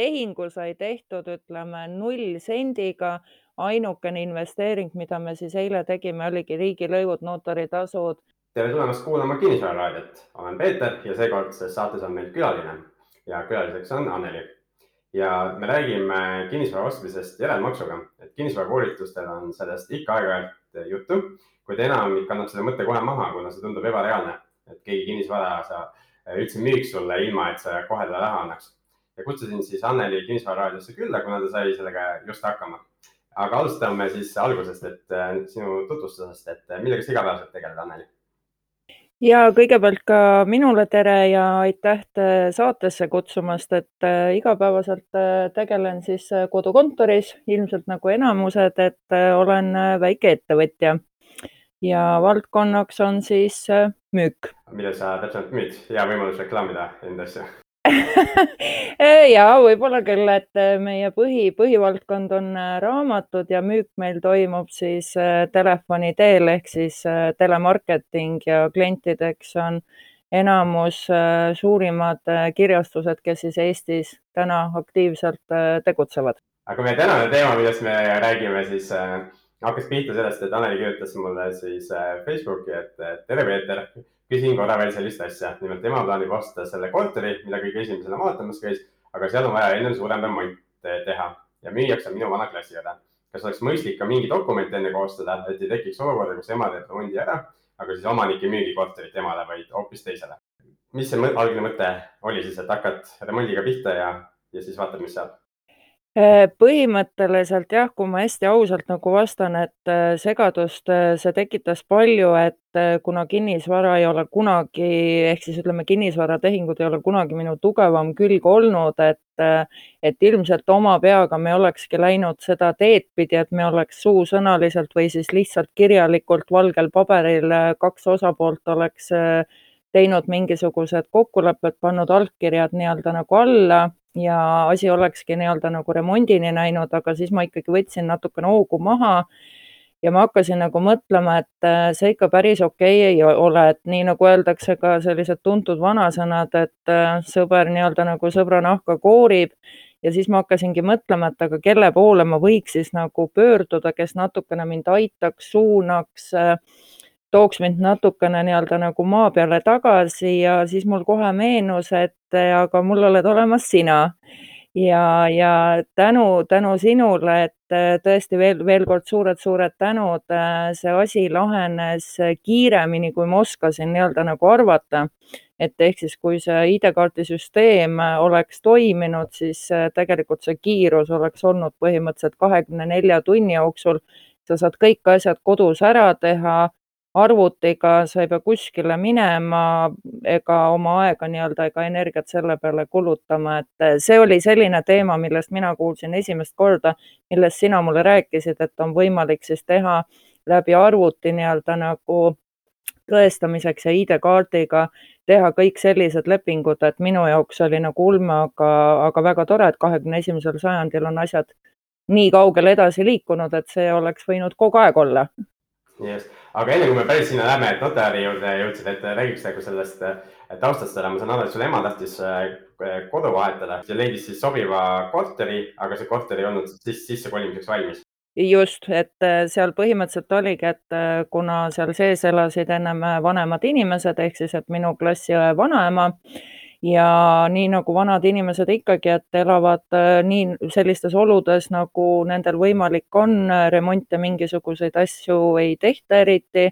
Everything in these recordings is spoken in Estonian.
tehingu sai tehtud, ütleme null sendiga. ainukene investeering, mida me siis eile tegime, oligi riigilõivud, notaritasud. tere tulemast kuulama Kinnisvararaadiot, olen Peeter ja seekordses saates on meil külaline ja külaliseks on Anneli. ja me räägime kinnisvara ostmisest järelmaksuga, et kinnisvarakoolitustel on sellest ikka aeg-ajalt juttu, kuid enamik annab selle mõtte kohe maha, kuna see tundub ebareaalne, et keegi kinnisvara sa üldse müüks sulle ilma, et sa kohe talle raha annaks ja kutsusin siis Anneli Kinnisvararaadiosse külla, kuna ta sai sellega just hakkama. aga alustame siis algusest, et äh, sinu tutvustusest, et äh, millega sa igapäevaselt tegeled, Anneli? ja kõigepealt ka minule tere ja aitäh saatesse kutsumast, et äh, igapäevaselt tegelen siis kodukontoris, ilmselt nagu enamused, et olen väikeettevõtja ja valdkonnaks on siis müük. mida sa täpsemalt müüd? hea võimalus reklaamida enda asja ja võib-olla küll, et äh, meie põhi, põhivaldkond on äh, raamatud ja müük meil toimub siis äh, telefoni teel ehk siis telemarketing ja klientideks on enamus suurimad kirjastused, kes siis Eestis täna aktiivselt tegutsevad. aga meie tänane teema, millest me räägime, siis hakkas pihta sellest, et Anneli kirjutas mulle siis Facebooki, et tere, Peeter küsin korra veel sellist asja, nimelt ema plaanib osta selle korteri, mida kõige esimesena vaatamas käis, aga seal on vaja ennem suurem remont teha ja müüjaks on minu vana klassiõde. kas oleks mõistlik ka mingi dokument enne koostada, et ei tekiks olukorda, kus ema teeb remondi ära, aga siis omanik ei müügi korterit emale, vaid hoopis teisele? mis see algne mõte oli siis, et hakkad remondiga pihta ja, ja siis vaatad, mis saab? Äh, põhimõtteliselt jah, kui ma hästi ausalt nagu vastan, et äh, segadust äh, see tekitas palju, et kuna kinnisvara ei ole kunagi, ehk siis ütleme, kinnisvaratehingud ei ole kunagi minu tugevam külg olnud, et, et ilmselt oma peaga me olekski läinud seda teed pidi, et me oleks suusõnaliselt või siis lihtsalt kirjalikult valgel paberil kaks osapoolt oleks teinud mingisugused kokkulepped, pannud allkirjad nii-öelda nagu alla ja asi olekski nii-öelda nagu remondini näinud, aga siis ma ikkagi võtsin natukene hoogu maha ja ma hakkasin nagu mõtlema, et äh, see ikka päris okei okay ei ole, et nii nagu öeldakse ka sellised tuntud vanasõnad, et äh, sõber nii-öelda nagu sõbra nahka koorib ja siis ma hakkasingi mõtlema, et aga kelle poole ma võiks siis nagu pöörduda, kes natukene mind aitaks, suunaks äh, tooks mind natukene nii-öelda nagu maa peale tagasi ja siis mul kohe meenus, et aga mul oled olemas sina. ja, ja tänu, tänu sinule, et tõesti veel, veel kord suured-suured tänud, see asi lahenes kiiremini, kui ma oskasin nii-öelda nagu arvata. et ehk siis, kui see ID-kaardi süsteem oleks toiminud, siis tegelikult see kiirus oleks olnud põhimõtteliselt kahekümne nelja tunni jooksul. sa saad kõik asjad kodus ära teha arvutiga sa ei pea kuskile minema ega oma aega nii-öelda ega energiat selle peale kulutama, et eh, see oli selline teema, millest mina kuulsin esimest korda, millest sina mulle rääkisid, et on võimalik siis teha läbi arvuti nii-öelda nagu tõestamiseks ja ID-kaardiga teha kõik sellised lepingud, et minu jaoks oli nagu ulme, aga, aga väga tore, et kahekümne esimesel sajandil on asjad nii kaugele edasi liikunud, et see oleks võinud kogu aeg olla. Just, aga enne kui me päris sinna läheme, et notari juurde jõudsid, et räägiks nagu sellest taustast ära, ma saan aru, et sul ema tahtis äh, kodu vahetada ja leidis siis sobiva korteri, aga see korter ei olnud siis sissekolimiseks valmis. Just, et äh, seal põhimõtteliselt oligi, et äh, kuna seal sees elasid ennem vanemad inimesed ehk siis, et minu klassiõe vanaema ja nii nagu vanad inimesed ikkagi, et elavad äh, nii sellistes oludes, nagu nendel võimalik on, remonte, mingisuguseid asju ei tehta eriti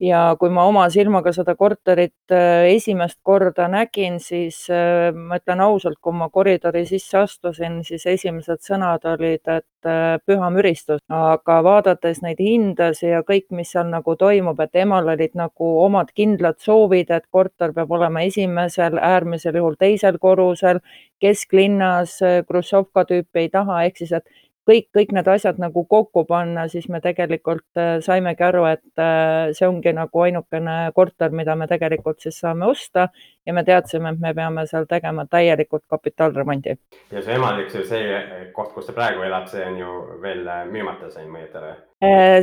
ja kui ma oma silmaga seda korterit äh, esimest korda nägin, siis äh, ma ütlen ausalt, kui ma koridori sisse astusin, siis esimesed sõnad olid, et äh, püha müristus, aga vaadates neid hindasid ja kõik, mis seal nagu toimub, et emal olid nagu omad kindlad soovid, et korter peab olema esimesel, äärmisel juhul teisel korrusel, kesklinnas, Hruštšovka tüüpi ei taha, ehk siis, et kõik, kõik need asjad nagu kokku panna, siis me tegelikult äh, saimegi aru, et äh, see ongi nagu ainukene korter, mida me tegelikult siis saame osta ja me teadsime, et me peame seal tegema täielikult kapitaalremondi. ja see emalik, see koht, kus ta praegu elab, see on ju veel äh, müümata, sain ma õieti aru?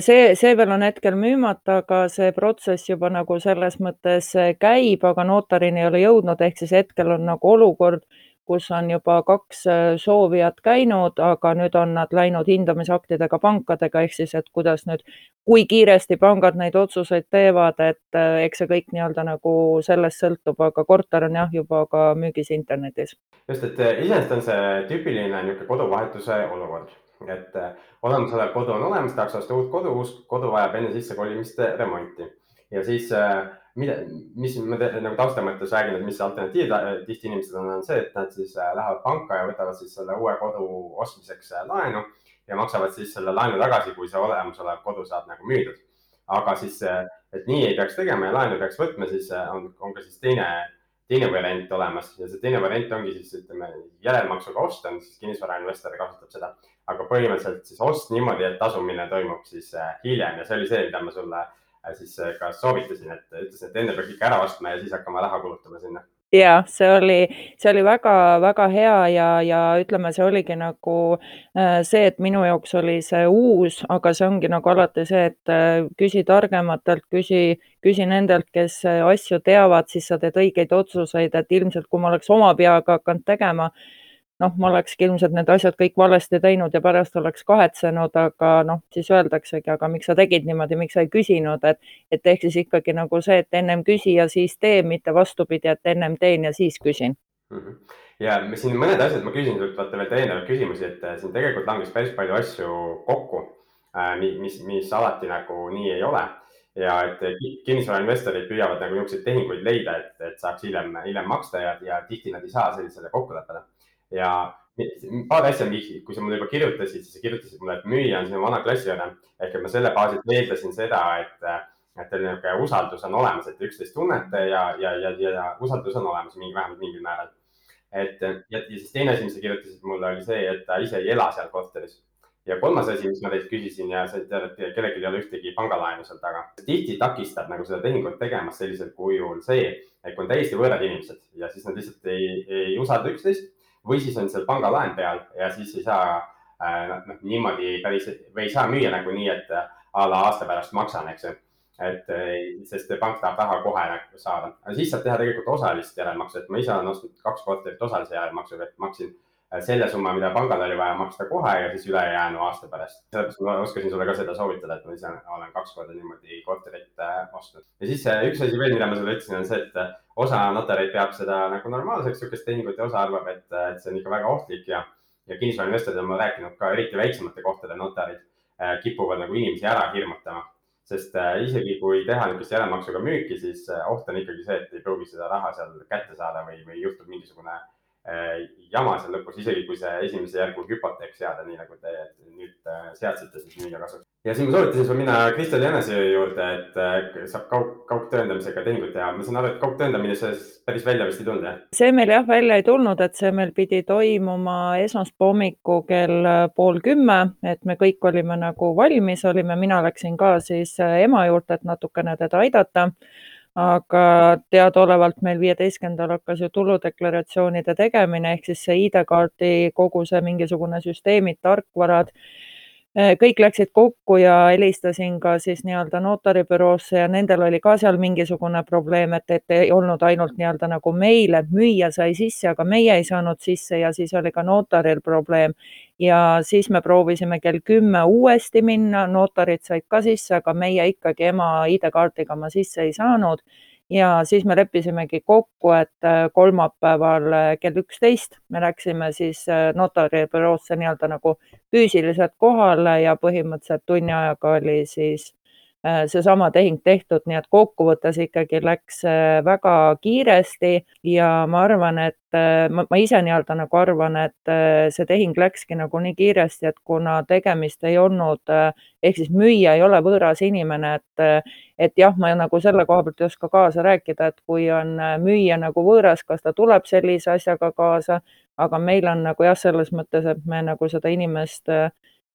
see, see veel on hetkel müümata, aga see protsess juba nagu selles mõttes käib, aga notarini ei ole jõudnud, ehk siis hetkel on nagu olukord kus on juba kaks soovijat käinud, aga nüüd on nad läinud hindamisaktidega pankadega, ehk siis, et kuidas nüüd, kui kiiresti pangad neid otsuseid teevad, et eks see kõik nii-öelda nagu sellest sõltub, aga korter on jah, juba ka müügis internetis. just, et iseenesest on see tüüpiline niisugune koduvahetuse olukord et äh, olemasolev kodu on olemas, tahaks osta uut kodu, uus kodu vajab enne sissekolimist remonti ja siis äh, mida, mis ma te, nagu tausta mõttes räägin, et mis alternatiiv tihti inimestel on, on see, et nad siis äh, lähevad panka ja võtavad siis selle uue kodu ostmiseks laenu ja maksavad siis selle laenu tagasi, kui see olemasolev kodu saab nagu müüdud. aga siis, et nii ei peaks tegema ja laenu peaks võtma, siis on, on ka siis teine teine variant olemas ja see teine variant ongi siis ütleme järelmaksuga osta, siis kinnisvarainvestor kasutab seda. aga põhimõtteliselt siis ost niimoodi, et tasumine toimub siis äh, hiljem ja see oli see, mida ma sulle äh, siis äh, ka soovitasin, et ütlesin, et enne peab ikka ära ostma ja siis hakkama raha kulutama sinna. Jah, see oli, see oli väga-väga hea ja, ja ütleme, see oligi nagu äh, see, et minu jaoks oli see uus, aga see ongi nagu alati see, et äh, küsi targematelt, küsi, küsi nendelt, kes asju teavad, siis sa teed õigeid otsuseid, et ilmselt kui ma oleks oma peaga hakanud tegema, noh, ma olekski ilmselt need asjad kõik valesti teinud ja pärast oleks kahetsenud, aga noh, siis öeldaksegi, aga miks sa tegid niimoodi, miks sa ei küsinud, et, et ehk siis ikkagi nagu see, et ennem küsi ja siis tee, mitte vastupidi, et ennem teen ja siis küsin mm. -hmm. ja siin mõned asjad, ma küsin sult vaata veel täiendavaid küsimusi, et äh, siin tegelikult langes päris palju asju kokku, äh, mis, mis alati nagu nii ei ole ja et kinnisvarainvestorid püüavad nagu niisuguseid tehinguid leida, et, et saaks hiljem, hiljem maksta ja, ja tihti nad ei saa sellisele kokkuleppele ja paar asja, kui sa mulle juba kirjutasid, siis sa kirjutasid mulle, et müüja on sinu vana klassiõde ehk et ma selle baasil eeldasin seda, et, et teil niisugune usaldus on olemas, et üksteist tunnete ja, ja, ja, ja, ja usaldus on olemas mingi, vähemalt mingil määral. et ja, ja siis teine asi, mis sa kirjutasid mulle, oli see, et ta ise ei ela seal korteris. ja kolmas asi, mis ma teilt küsisin ja sa tead, et kellelgi ei ole ühtegi pangalaenu seal taga. tihti takistab nagu seda tehingut tegemas sellisel kujul see, et kui on täiesti võõrad inimesed ja siis nad lihtsalt ei, ei usalda üksteist või siis on seal pangalaen peal ja siis ei saa äh, noh, niimoodi päris või ei saa müüa nagu nii, et äh, a la aasta pärast maksan, eks ju. et äh, sest pank tahab raha kohe nagu saada, aga siis saab teha tegelikult osalist järelmaksu, et ma ise olen ostnud kaks korterit osalise järelmaksuga, et maksin selle summa, mida pangal oli vaja maksta kohe ja siis ülejäänu aasta pärast. sellepärast ma oskasin sulle ka seda soovitada, et ma ise olen kaks korda niimoodi korterit ostnud. ja siis üks asi veel, mida ma sulle ütlesin, on see, et osa notareid peab seda nagu normaalseks sihukest tehingut ja osa arvab, et, et see on ikka väga ohtlik ja, ja kinnisvarainvestorid on ma rääkinud ka eriti väiksemate kohtade notarid äh, kipuvad nagu inimesi ära hirmutama. sest äh, isegi kui teha niisugust järelmaksuga müüki, siis äh, oht on ikkagi see, et ei pruugi seda raha seal kätte saada või, või juhtub mingisugune äh, jama seal lõpus, isegi kui see esimese järgu hüpoteek seada, nii nagu te nüüd äh, seadsite, siis müüja kasuks ja siis ma soovitasin sul minna Kristel Jänese juurde, et äh, saab kaug, kaugtõendamisega tehingut teha. ma saan aru, et kaugtõendamine sellest päris välja vist ei tulnud, jah? see meil jah välja ei tulnud, et see meil pidi toimuma esmaspäeva hommikul kell äh, pool kümme, et me kõik olime nagu valmis olime, mina läksin ka siis äh, ema juurde, et natukene teda aidata aga teadaolevalt meil viieteistkümnendal hakkas ju tuludeklaratsioonide tegemine ehk siis see ID-kaardi kogu see mingisugune süsteemid, tarkvarad kõik läksid kokku ja helistasin ka siis nii-öelda notaribüroosse ja nendel oli ka seal mingisugune probleem, et, et ei olnud ainult nii-öelda nagu meil, et müüja sai sisse, aga meie ei saanud sisse ja siis oli ka notaril probleem. ja siis me proovisime kell kümme uuesti minna, notarid said ka sisse, aga meie ikkagi ema ID-kaardiga oma sisse ei saanud ja siis me leppisimegi kokku, et äh, kolmapäeval äh, kell üksteist me läksime siis äh, notaribüroosse nii-öelda nagu füüsiliselt kohale ja põhimõtteliselt tunni ajaga oli siis seesama tehing tehtud, nii et kokkuvõttes ikkagi läks äh, väga kiiresti. Ja ma arvan, et äh, ma, ma ise nii-öelda nagu arvan, et see tehing läkski nagu nii kiiresti, et kuna tegemist ei olnud, ehk siis müüja ei ole võõras inimene, et, et jah, ma nagu selle koha pealt ei oska kaasa rääkida, et kui on müüja nagu võõras, kas ta tuleb sellise asjaga kaasa, aga meil on nagu jah, selles mõttes, et me nagu seda inimest äh,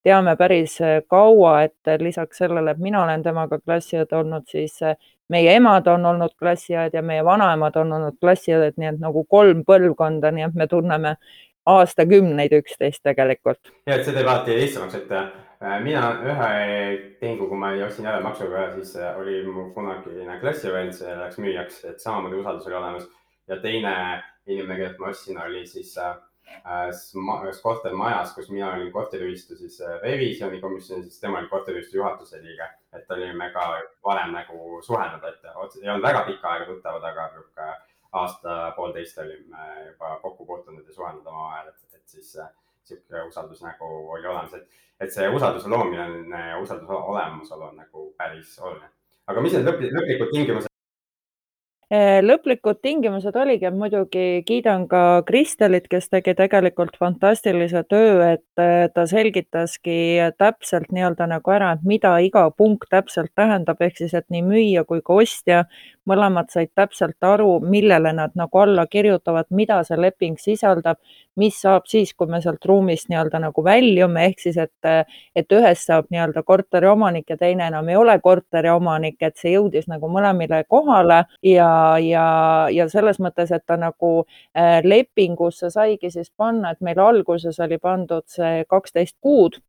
teame päris äh, kaua, et äh, lisaks sellele, et mina olen temaga klassiõed olnud, siis äh, meie emad on olnud klassiõed ja meie vanaemad on olnud klassiõed, nii et nagu kolm põlvkonda, nii et me tunneme aastakümneid üksteist tegelikult. ja, et see teeb alati lihtsamaks, et mina ühe tehingu, kui ma ostsin järelmaksuga, siis oli mu kunagine klassiõend, see läks müüjaks, et samamoodi usaldus oli olemas ja teine inimene, kellelt ma ostsin, oli siis äh, ühes kortermajas, kus mina olin korteriühistu siis revisjoni komisjonis, siis tema oli korteriühistu juhatuse liige. et olime ka varem nagu suhelnud, et ei olnud väga pikka aega tuttavad, aga niisugune aasta-poolteist olime juba kokku puutunud ja suhelnud omavahel, et, et siis niisugune usaldus nagu oli olemas, et, et see usalduse loomine ja usalduse olemasolu on nagu päris oluline. aga mis need lõplikud tingimused lõplikud tingimused oligi, et muidugi kiidan ka Kristelit, kes tegi tegelikult fantastilise töö, et eh, ta selgitaski täpselt nii-öelda nagu ära, et mida iga punkt täpselt tähendab, ehk siis, et nii müüja kui ka ostja mõlemad said täpselt aru, millele nad nagu alla kirjutavad, mida see leping sisaldab, mis saab siis, kui me sealt ruumist nii-öelda nagu väljume, ehk siis, et, et ühest saab nii-öelda korteriomanik ja teine enam ei ole korteriomanik, et see jõudis nagu mõlemile kohale. Ja, ja, ja selles mõttes, et ta nagu äh, lepingusse saigi siis panna, et meil alguses oli pandud see kaksteist kuud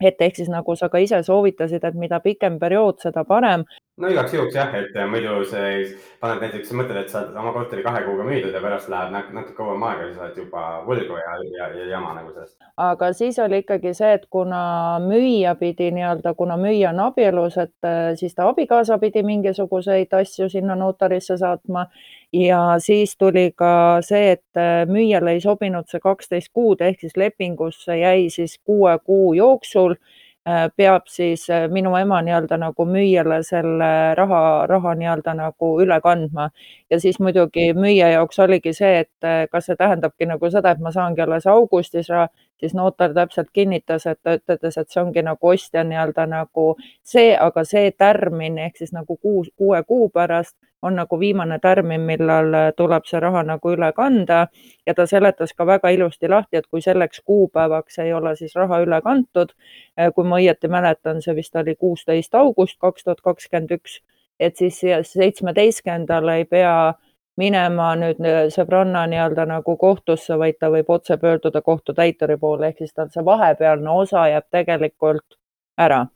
et ehk siis nagu sa ka ise soovitasid, et mida pikem periood, seda parem. no igaks juhuks jah, et muidu see, paned näiteks, mõtled, et sa oled oma korteri kahe kuuga müüdud ja pärast läheb natuke kauem aega, siis oled juba võlgu ja, ja, ja jama nagu sellest. aga siis oli ikkagi see, et kuna müüja pidi nii-öelda, kuna müüja on abielus, et äh, siis ta abikaasa pidi mingisuguseid asju sinna notarisse saatma ja siis tuli ka see, et äh, müüjale ei sobinud see kaksteist kuud ehk siis lepingusse jäi siis kuue kuu jooksul äh, peab siis äh, minu ema nii-öelda nagu müüjale selle raha, raha nii-öelda nagu üle kandma. ja siis muidugi müüja jaoks oligi see, et kas see tähendabki nagu seda, et ma saangi alles augustis raha, siis notar täpselt kinnitas, et ta ütles, et see ongi nagu ostja nii-öelda nagu see, aga see tärmin ehk siis nagu kuus, kuue kuu pärast on nagu viimane tärmin, millal äh, tuleb see raha nagu üle kanda. Ja ta seletas ka väga ilusti lahti, et kui selleks kuupäevaks ei ole siis raha üle kantud, äh, kui ma õieti mäletan, see vist oli kuusteist august kaks tuhat kakskümmend üks, et siis seitsmeteistkümnendal ei pea minema nüüd äh, sõbranna nii-öelda nagu kohtusse, vaid ta võib otse pöörduda kohtutäituri poole, ehk siis tal see vahepealne osa jääb tegelikult ära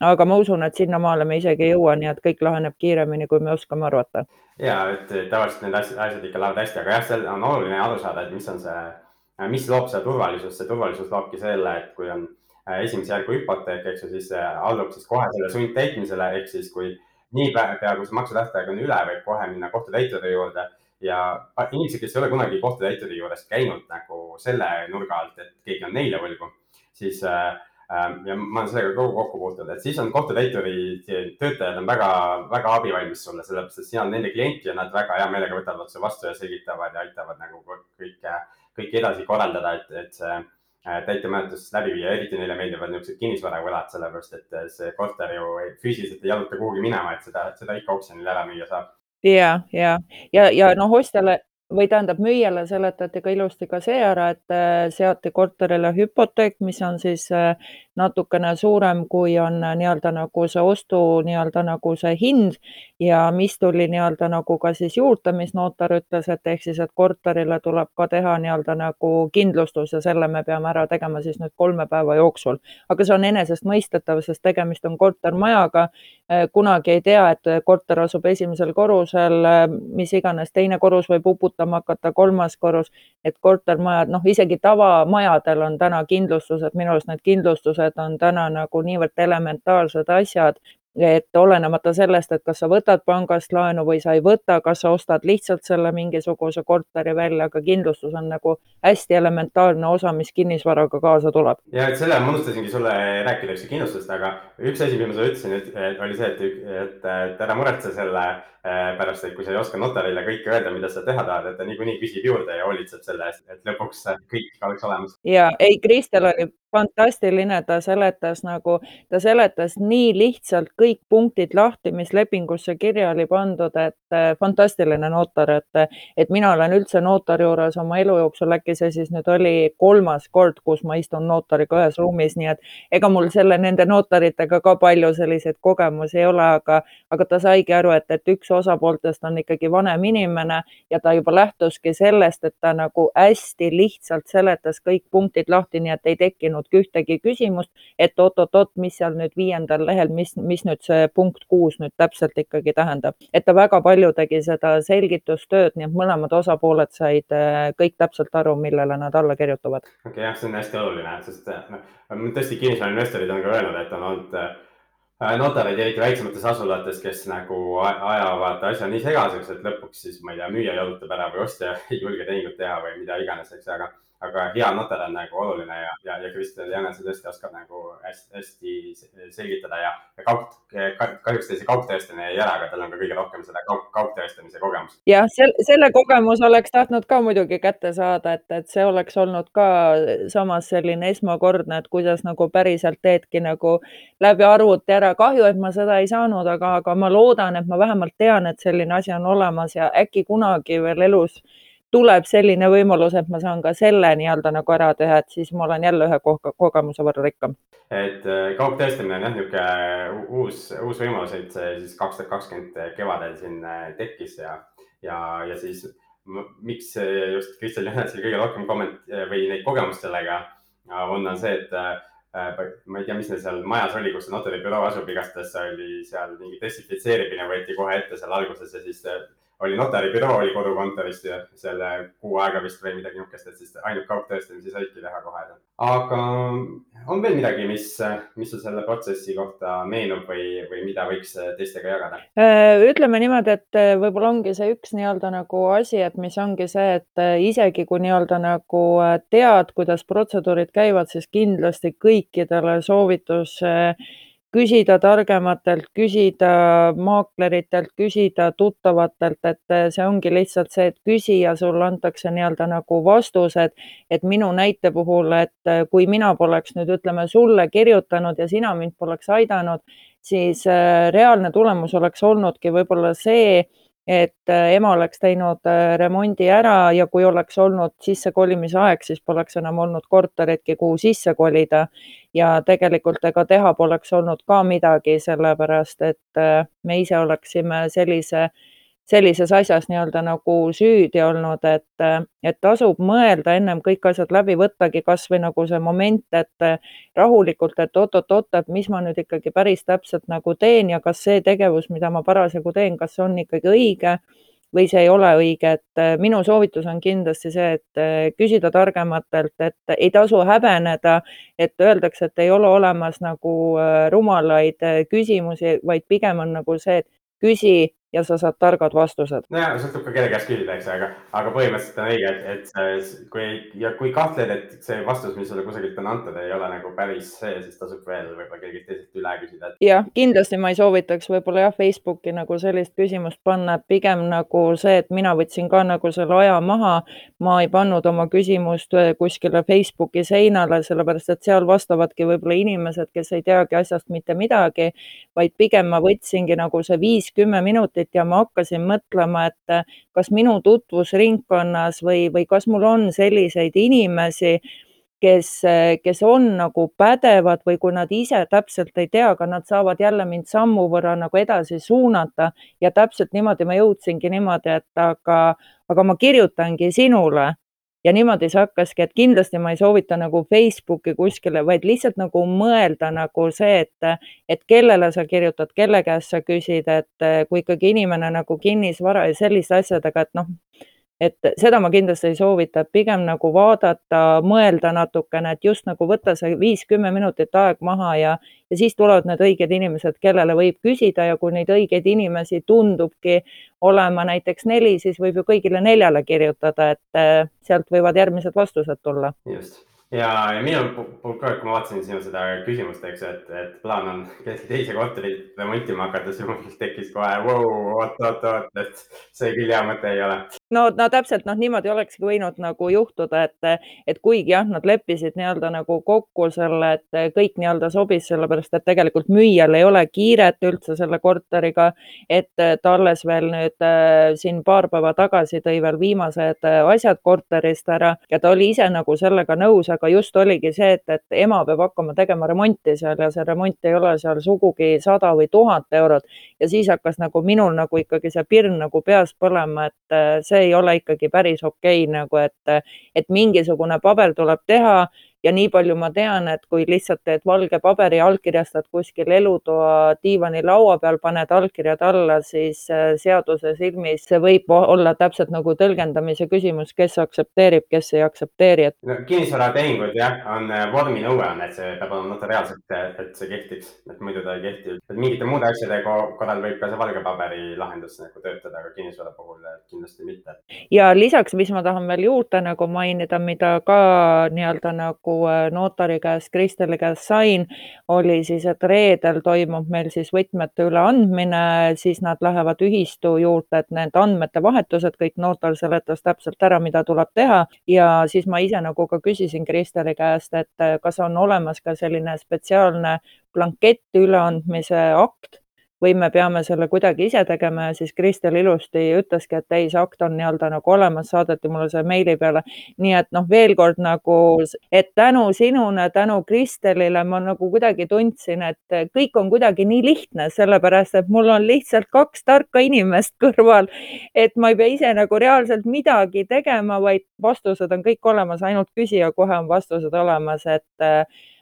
aga ma usun, et sinnamaale me isegi ei jõua, nii et kõik laheneb kiiremini, kui me oskame arvata. ja, et tavaliselt need asjad, asjad ikka lähevad hästi, aga jah, seal on oluline aru saada, et mis on see, mis loob seda turvalisust, see turvalisus loobki selle, et kui on äh, esimese järgu hüpoteek, eks ju, siis allub siis kohe selle sundtäitmisele, ehk siis kui niipea, kui see maksutähtaeg on üle, võib kohe minna kohtutäituri juurde. Ja inimesed, kes ei ole kunagi kohtutäituri juures käinud nagu selle nurga alt, et keegi on neile võlgu, siis äh, Ähm, ja ma olen sellega kogu kokku puutunud, et siis on kohtutäituri töötajad on väga, väga abivalmis sulle, sellepärast et sina oled nende klient ja nad väga hea meelega võtavad otse vastu ja selgitavad ja aitavad nagu kõike, kõike edasi korraldada, et, et see äh, täitemenetlus läbi viia, eriti neile meeldivad niisugused kinnisvaravõlad, sellepärast et see korter ju füüsiliselt ei jaluta kuhugi minema, et seda, seda ikka oksjonil ära müüa saab. ja, ja, ja, ja noh, ostjale või tähendab, müüjale seletati ka ilusti ka see ära, et äh, seati korterile hüpoteek, mis on siis äh, natukene suurem, kui on äh, nii-öelda nagu see ostu nii-öelda nagu see hind ja mis tuli nii-öelda nagu ka siis juurde, mis notar ütles, et ehk siis, et korterile tuleb ka teha nii-öelda nagu kindlustus ja selle me peame ära tegema siis nüüd kolme päeva jooksul. aga see on enesestmõistetav, sest tegemist on kortermajaga. kunagi ei tea, et korter asub esimesel korrusel, mis iganes teine korrus võib kasutama hakata, kolmas korrus, et kortermajad, noh, isegi tavamajadel on täna kindlustused, minu arust need kindlustused on täna nagu niivõrd elementaarsed asjad, et olenemata sellest, et kas sa võtad pangast laenu või sa ei võta, kas sa ostad lihtsalt selle mingisuguse korteri välja, aga kindlustus on nagu hästi elementaarne osa, mis kinnisvaraga kaasa tuleb. ja et selle ma unustasingi sulle rääkida üldse kindlustusest, aga üks asi, mis ma sulle ütlesin, oli see, et, et, et ära muretse selle Äh, pärast, et kui sa ei oska notarile kõike öelda, mida sa teha tahad, et ta niikuinii küsib juurde ja hoolitseb selle eest, et lõpuks kõik oleks olemas. ja ei, Kristel oli fantastiline, ta seletas nagu, ta seletas nii lihtsalt kõik punktid lahti, mis lepingusse kirja oli pandud, et äh, fantastiline notar, et, et mina olen üldse notari juures oma elu jooksul, äkki see siis nüüd oli kolmas kord, kus ma istun notariga ühes ruumis, nii et ega mul selle, nende notaritega ka palju selliseid kogemusi ei ole, aga, aga ta saigi aru, et, et üks osapooltest on ikkagi vanem inimene ja ta juba lähtuski sellest, et ta nagu hästi lihtsalt seletas kõik punktid lahti, nii et ei tekkinud esitanud ühtegi küsimust, et oot-oot-oot, mis seal nüüd viiendal lehel, mis, mis nüüd see punkt kuus nüüd täpselt ikkagi tähendab. et ta väga palju tegi seda selgitustööd, nii et mõlemad osapooled said äh, kõik täpselt aru, millele nad alla kirjutavad. okei okay,, jah, see on hästi oluline, sest noh, tõesti kinnisvarainvestorid on ka öelnud, et on olnud Äh, notarid, eriti väiksemates asulates, kes nagu ajavad asja nii segaseks, et lõpuks siis, ma ei tea, müüja jalutab ära või ostja ei julge tehingut teha või mida iganes, eks, aga aga hea notar on nagu oluline ja, ja, ja Kristel Jänese tõesti oskab nagu hästi, hästi selgitada ja, ja kaug, kahjuks ta see kaugtõestamine jäi ära, aga tal on ka kõige rohkem seda kaug, kaugtõestamise kogemust. jah, selle kogemus oleks tahtnud ka muidugi kätte saada, et, et see oleks olnud ka samas selline esmakordne, et kuidas nagu päriselt teedki nagu läbi arvuti ära. kahju, et ma seda ei saanud, aga, aga ma loodan, et ma vähemalt tean, et selline asi on olemas ja äkki kunagi veel elus tuleb selline võimalus, et ma saan ka selle nii-öelda nagu ära teha, et siis ma olen jälle ühe kogemuse võrra rikkam. et äh, kaugtõestamine on jah, niisugune uus, uus võimalus, et see siis kaks tuhat kakskümmend kevadel siin äh, tekkis ja, ja, ja siis miks just Kristel Jänesel kõige rohkem komment- või neid kogemust sellega on, on see, et äh, ma ei tea, mis neil seal majas oli, kus see notaribüroo asub, igastahes oli seal mingi desinfitseerimine võeti kohe ette seal alguses ja siis oli notaribüroo oli kodukontoris selle kuu aega vist või midagi niisugust, et siis ainult kaugtõestamisi saidki teha kohe. aga on veel midagi, mis, mis sul selle protsessi kohta meenub või, või mida võiks teistega jagada? Äh, ütleme niimoodi, et äh, võib-olla ongi see üks nii-öelda nagu asi, et mis ongi see, et äh, isegi kui nii-öelda nagu tead, kuidas protseduurid käivad, siis kindlasti kõikidele soovitus küsida targematelt, küsida maakleritelt, küsida tuttavatelt, et eh, see ongi lihtsalt see, et küsi ja sulle antakse nii-öelda nagu vastused. et minu näite puhul, et eh, kui mina poleks nüüd ütleme sulle kirjutanud ja sina mind poleks aidanud, siis eh, reaalne tulemus oleks olnudki võib-olla see et äh, ema oleks teinud äh, remondi ära ja kui oleks olnud sissekolimise aeg, siis poleks enam olnud korteritki, kuhu sisse kolida. ja tegelikult ega teha poleks olnud ka midagi, sellepärast et äh, me ise oleksime sellise sellises asjas nii-öelda nagu süüdi olnud, et, et tasub mõelda ennem kõik asjad läbi, võttagi kasvõi nagu see moment, et rahulikult, et oot-oot-oot, et mis ma nüüd ikkagi päris täpselt nagu teen ja kas see tegevus, mida ma parasjagu teen, kas see on ikkagi õige või see ei ole õige, et minu soovitus on kindlasti see, et küsida targematelt, et ei tasu häbeneda, et öeldakse, et ei ole olemas nagu rumalaid küsimusi, vaid pigem on nagu see, et küsi ja sa saad targad vastused. nojah, sõltub ka kelle käest küsida, eks, aga, aga põhimõtteliselt on õige, et, et kui ja kui kahtled, et see vastus, mis sulle kusagilt on antud, ei ole nagu päris see, siis tasub veel võib-olla kellegist teiselt üle küsida. jah, kindlasti ma ei soovitaks võib-olla jah, Facebooki nagu sellist küsimust panna, pigem nagu see, et mina võtsin ka nagu selle aja maha. ma ei pannud oma küsimust äh, kuskile Facebooki seinale, sellepärast et seal vastavadki võib-olla inimesed, kes ei teagi asjast mitte midagi, vaid pigem ma võtsingi nagu see viis-kümme minutit minutit ja ma hakkasin mõtlema, et äh, kas minu tutvusringkonnas või, või kas mul on selliseid inimesi, kes, äh, kes on nagu pädevad või kui nad ise täpselt ei tea, aga nad saavad jälle mind sammu võrra nagu edasi suunata. Ja täpselt niimoodi ma jõudsingi niimoodi, et aga, aga ma kirjutangi sinule ja niimoodi see hakkaski, et kindlasti ma ei soovita nagu Facebooki kuskile, vaid lihtsalt nagu mõelda nagu see, et, et kellele sa kirjutad, kelle käest sa küsid, et kui ikkagi inimene nagu kinnisvara ja selliste asjadega, et noh, et seda ma kindlasti ei soovita, et pigem nagu vaadata, mõelda natukene, et just nagu võtta see viis-kümme minutit aeg maha ja, ja siis tulevad need õiged inimesed, kellele võib küsida ja kui neid õigeid inimesi tundubki olema näiteks neli, siis võib ju kõigile neljale kirjutada, et eh, sealt võivad järgmised vastused tulla. just ja, ja minu poolt ka, kui ma vaatasin sinu seda küsimust, eks, et, et plaan on teise korterit remontima hakata, siis mul tekkis kohe vau, oot, oot, oot, et see küll hea mõte ei ole. No, no täpselt noh, niimoodi olekski võinud nagu juhtuda, et, et kuigi jah, nad leppisid nii-öelda nagu kokku selle, et kõik nii-öelda sobis, sellepärast et tegelikult müüjal ei ole kiiret üldse selle korteriga, et ta alles veel nüüd äh, siin paar päeva tagasi tõi veel viimased äh, asjad korterist ära ja ta oli ise nagu sellega nõus aga just oligi see, et, et ema peab hakkama tegema remonti seal ja see remont ei ole seal sugugi sada või tuhat eurot. ja siis hakkas nagu minul nagu ikkagi see pirn nagu peas põlema, et äh, see ei ole ikkagi päris okei okay, nagu, et, et mingisugune paber tuleb teha ja nii palju ma tean, et kui lihtsalt teed valge paberi, allkirjastad kuskil elutoa diivani laua peal, paned allkirjad alla, siis seaduse silmis see võib olla täpselt nagu tõlgendamise küsimus, kes aktsepteerib, kes ei aktsepteeri, et no, kinnisvaratehingud jah, on vorminõue on, et see peab olema notariaalselt, et see kehtiks, et muidu ta ei kehti. et mingite muude asjade korral võib ka see valge paberi lahendus nagu töötada, aga kinnisvara puhul kindlasti mitte. ja lisaks, mis ma tahan veel juurde nagu mainida, mida ka nii-öelda nagu notari käest, Kristeli käest sain, oli siis, et reedel toimub meil siis võtmete üleandmine, siis nad lähevad ühistu juurde, et need andmete vahetused, kõik notar seletas täpselt ära, mida tuleb teha. Ja siis ma ise nagu ka küsisin Kristeli käest, et kas on olemas ka selline spetsiaalne blankett üleandmise akt või me peame selle kuidagi ise tegema ja siis Kristel ilusti ütleski, et ei, see akt on nii-öelda nagu olemas, saadeti mulle see meili peale. nii et noh, veel kord nagu, et tänu sinule, tänu Kristelile ma nagu kuidagi tundsin, et kõik on kuidagi nii lihtne, sellepärast et mul on lihtsalt kaks tarka inimest kõrval. et ma ei pea ise nagu reaalselt midagi tegema, vaid vastused on kõik olemas, ainult küsija kohe on vastused olemas, et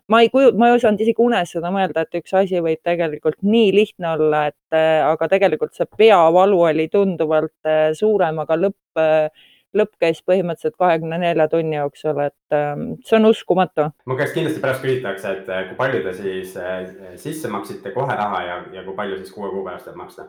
ma ei kuju-, ma ei osanud isegi unes seda mõelda, et üks asi võib tegelikult nii lihtne olla, et aga tegelikult see peavalu oli tunduvalt äh, suurem, aga lõpp, äh, lõpp käis põhimõtteliselt kahekümne nelja tunni jooksul, et ähm, see on uskumatu. mu käest kindlasti pärast küsitakse, et äh, kui palju te siis sisse maksite kohe raha ja, ja kui palju siis kuue kuu pärast tuleb maksta?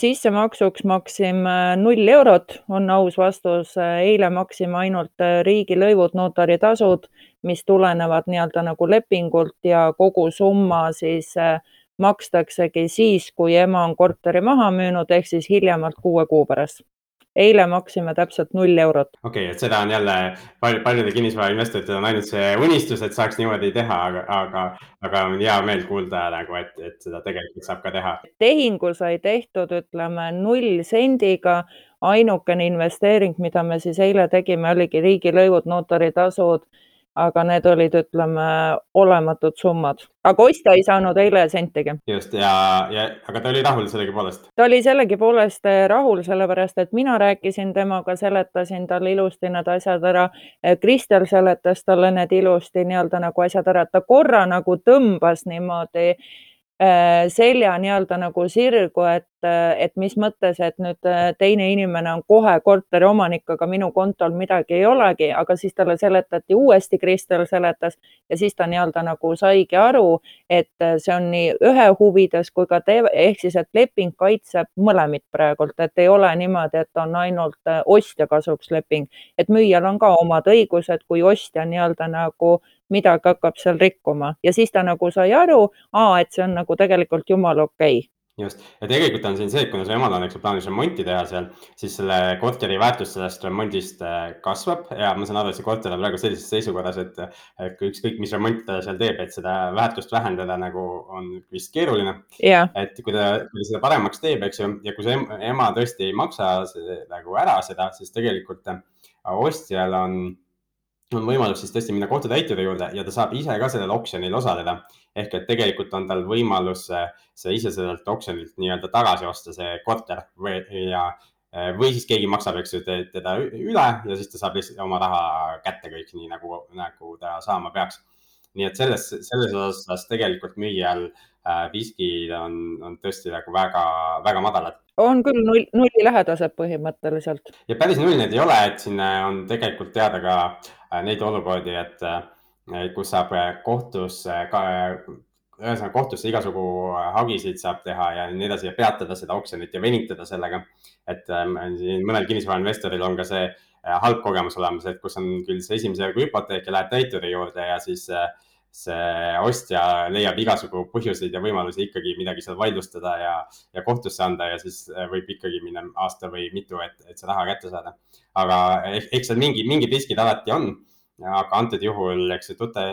sissemaksuks maksime null eurot, on aus vastus. eile maksime ainult riigilõivud, notaritasud mis tulenevad nii-öelda nagu lepingult ja kogu summa siis äh, makstaksegi siis, kui ema on korteri maha müünud, ehk siis hiljemalt kuue kuu pärast. Eile maksime täpselt null eurot. okei okay,, et seda on jälle palju, paljude kinnisvarainvestoritel on ainult see unistus, et saaks niimoodi teha, aga, aga, aga on hea meel kuulda nagu, et, et seda tegelikult saab ka teha. tehingu sai tehtud, ütleme null sendiga ainukene investeering, mida me siis eile tegime, oligi riigilõivud, notaritasud aga need olid, ütleme, olematud summad, aga ostja ei saanud eile sentigi. just ja, ja aga ta oli rahul sellegipoolest? ta oli sellegipoolest eh, rahul, sellepärast et mina rääkisin temaga, seletasin talle ilusti need asjad ära. Eh, Kristel seletas talle need ilusti nii-öelda nagu asjad ära, et ta korra nagu tõmbas niimoodi selja nii-öelda nagu sirgu, et, et mis mõttes, et nüüd äh, teine inimene on kohe korteriomanik, aga minu kontol midagi ei olegi, aga siis talle seletati uuesti, Kristel seletas ja siis ta nii-öelda nagu saigi aru, et äh, see on nii ühe huvides kui ka te, ehk siis, et leping kaitseb mõlemit praegult, et ei ole niimoodi, et on ainult ostja kasuks leping, et müüjal on ka omad õigused, kui ostja nii-öelda nagu midagi hakkab seal rikkuma. Ja siis ta nagu sai aru, et see on nagu tegelikult jumala okei. Okay just. Ja tegelikult on siin see, et kuna su emal on, eks ju, plaanis remonti teha seal, siis selle korteri väärtus sellest remondist äh, kasvab. Ja ma saan aru, et see korter on praegu sellises seisukorras, et ükskõik, mis remonti ta seal teeb, et seda väärtust vähendada nagu on vist keeruline. Yeah.. et kui ta, kui ta seda paremaks teeb, eks ju, ja kui see ema tõesti ei maksa see, nagu ära seda, siis tegelikult äh, ostjal on on võimalus siis tõesti minna kohtutäituri juurde ja ta saab ise ka sellel oksjonil osaleda. ehk et tegelikult on tal võimalus see ise sellelt oksjonilt nii-öelda tagasi osta, see korter või, ja, või siis keegi maksab, eks ju, teda üle ja siis ta saab lihtsalt oma raha kätte kõik nii nagu, nagu ta saama peaks. nii et selles, selles osas tegelikult müüjal äh, riskid on, on tõesti nagu väga, väga madalad on küll null, nullilähedased põhimõtteliselt. ja päris null need ei ole, et siin on tegelikult teada ka äh, neid olukordi, et äh, kus saab äh, kohtus ka, ühesõnaga kohtusse igasugu hagisid saab teha ja nii edasi ja peatada seda oksjonit ja venitada sellega. et siin mõnel kinnisvarainvestoril on ka see halb kogemus olemas, et kus on küll see esimese järgu hüpoteek ja lähed täituri juurde ja siis äh, see ostja leiab igasugu põhjuseid ja võimalusi ikkagi midagi seal vaidlustada ja, ja kohtusse anda ja siis äh, võib ikkagi minna aasta või mitu, et, et see raha kätte saada. aga eks seal mingi, mingid riskid alati on, aga antud juhul, eks tute,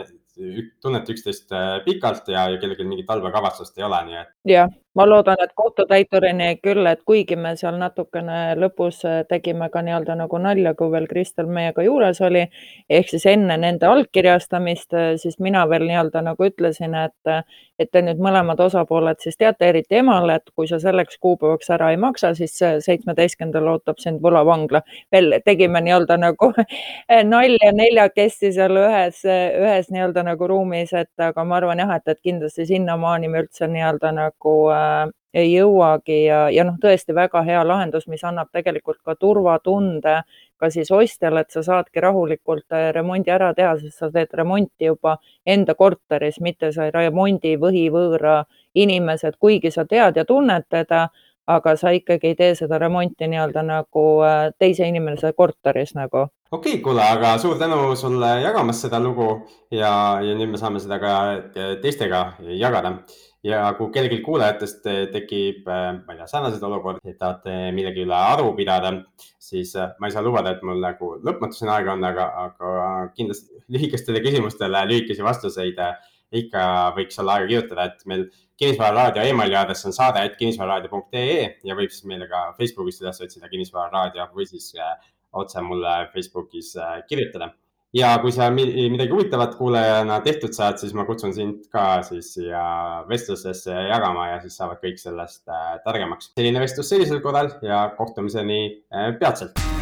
tunnete üksteist äh, pikalt ja, ja kellelgi mingit halba kavatsust ei ole, nii et. jah, ma loodan, et kohtutäiturini küll, et kuigi me seal natukene lõpus tegime ka nii-öelda nagu nalja, kui veel Kristel meiega juures oli, ehk siis enne nende allkirjastamist, siis mina veel nii-öelda nagu ütlesin, et et te nüüd mõlemad osapooled siis teate, eriti emale, et kui sa selleks kuupäevaks ära ei maksa, siis seitsmeteistkümnendal ootab sind vulavangla. veel tegime nii-öelda nagu nalja neljakesi seal ühes, ühes nii-öelda nagu ruumis, et aga ma arvan jah, et, et kindlasti sinnamaani me üldse nii-öelda nagu äh, ei jõuagi ja, ja noh, tõesti väga hea lahendus, mis annab tegelikult ka turvatunde ka siis ostjale, et sa saadki rahulikult äh, remondi ära teha, sest sa teed remonti juba enda korteris, mitte sa ei remondi võhivõõra inimesed, kuigi sa tead ja tunned teda, aga sa ikkagi ei tee seda remonti nii-öelda nagu äh, teise inimese korteris nagu. okei okay,, kuule, aga suur tänu sulle jagamast seda lugu ja, ja nüüd me saame seda ka teistega jagada ja kui kellelgi kuulajatest tekib, äh, ma ei tea, sarnaseid olukordi, et tahate millegi üle aru pidada, siis äh, ma ei saa lubada, et mul nagu lõpmatuseni aega on, aga, aga kindlasti lühikestele küsimustele lühikesi vastuseid ikka võiks olla aega kirjutada, et meil kinnisvararaadio emaili aadress on saade, et kinnisvararaadio.ee ja võib siis meile ka Facebookist üles otsida kinnisvararaadio või siis otse mulle Facebookis kirjutada. Ja kui sa midagi huvitavat kuulajana tehtud saad, siis ma kutsun sind ka siis siia vestlusesse jagama ja siis saavad kõik sellest äh, targemaks. selline vestlus sellisel korral ja kohtumiseni peatselt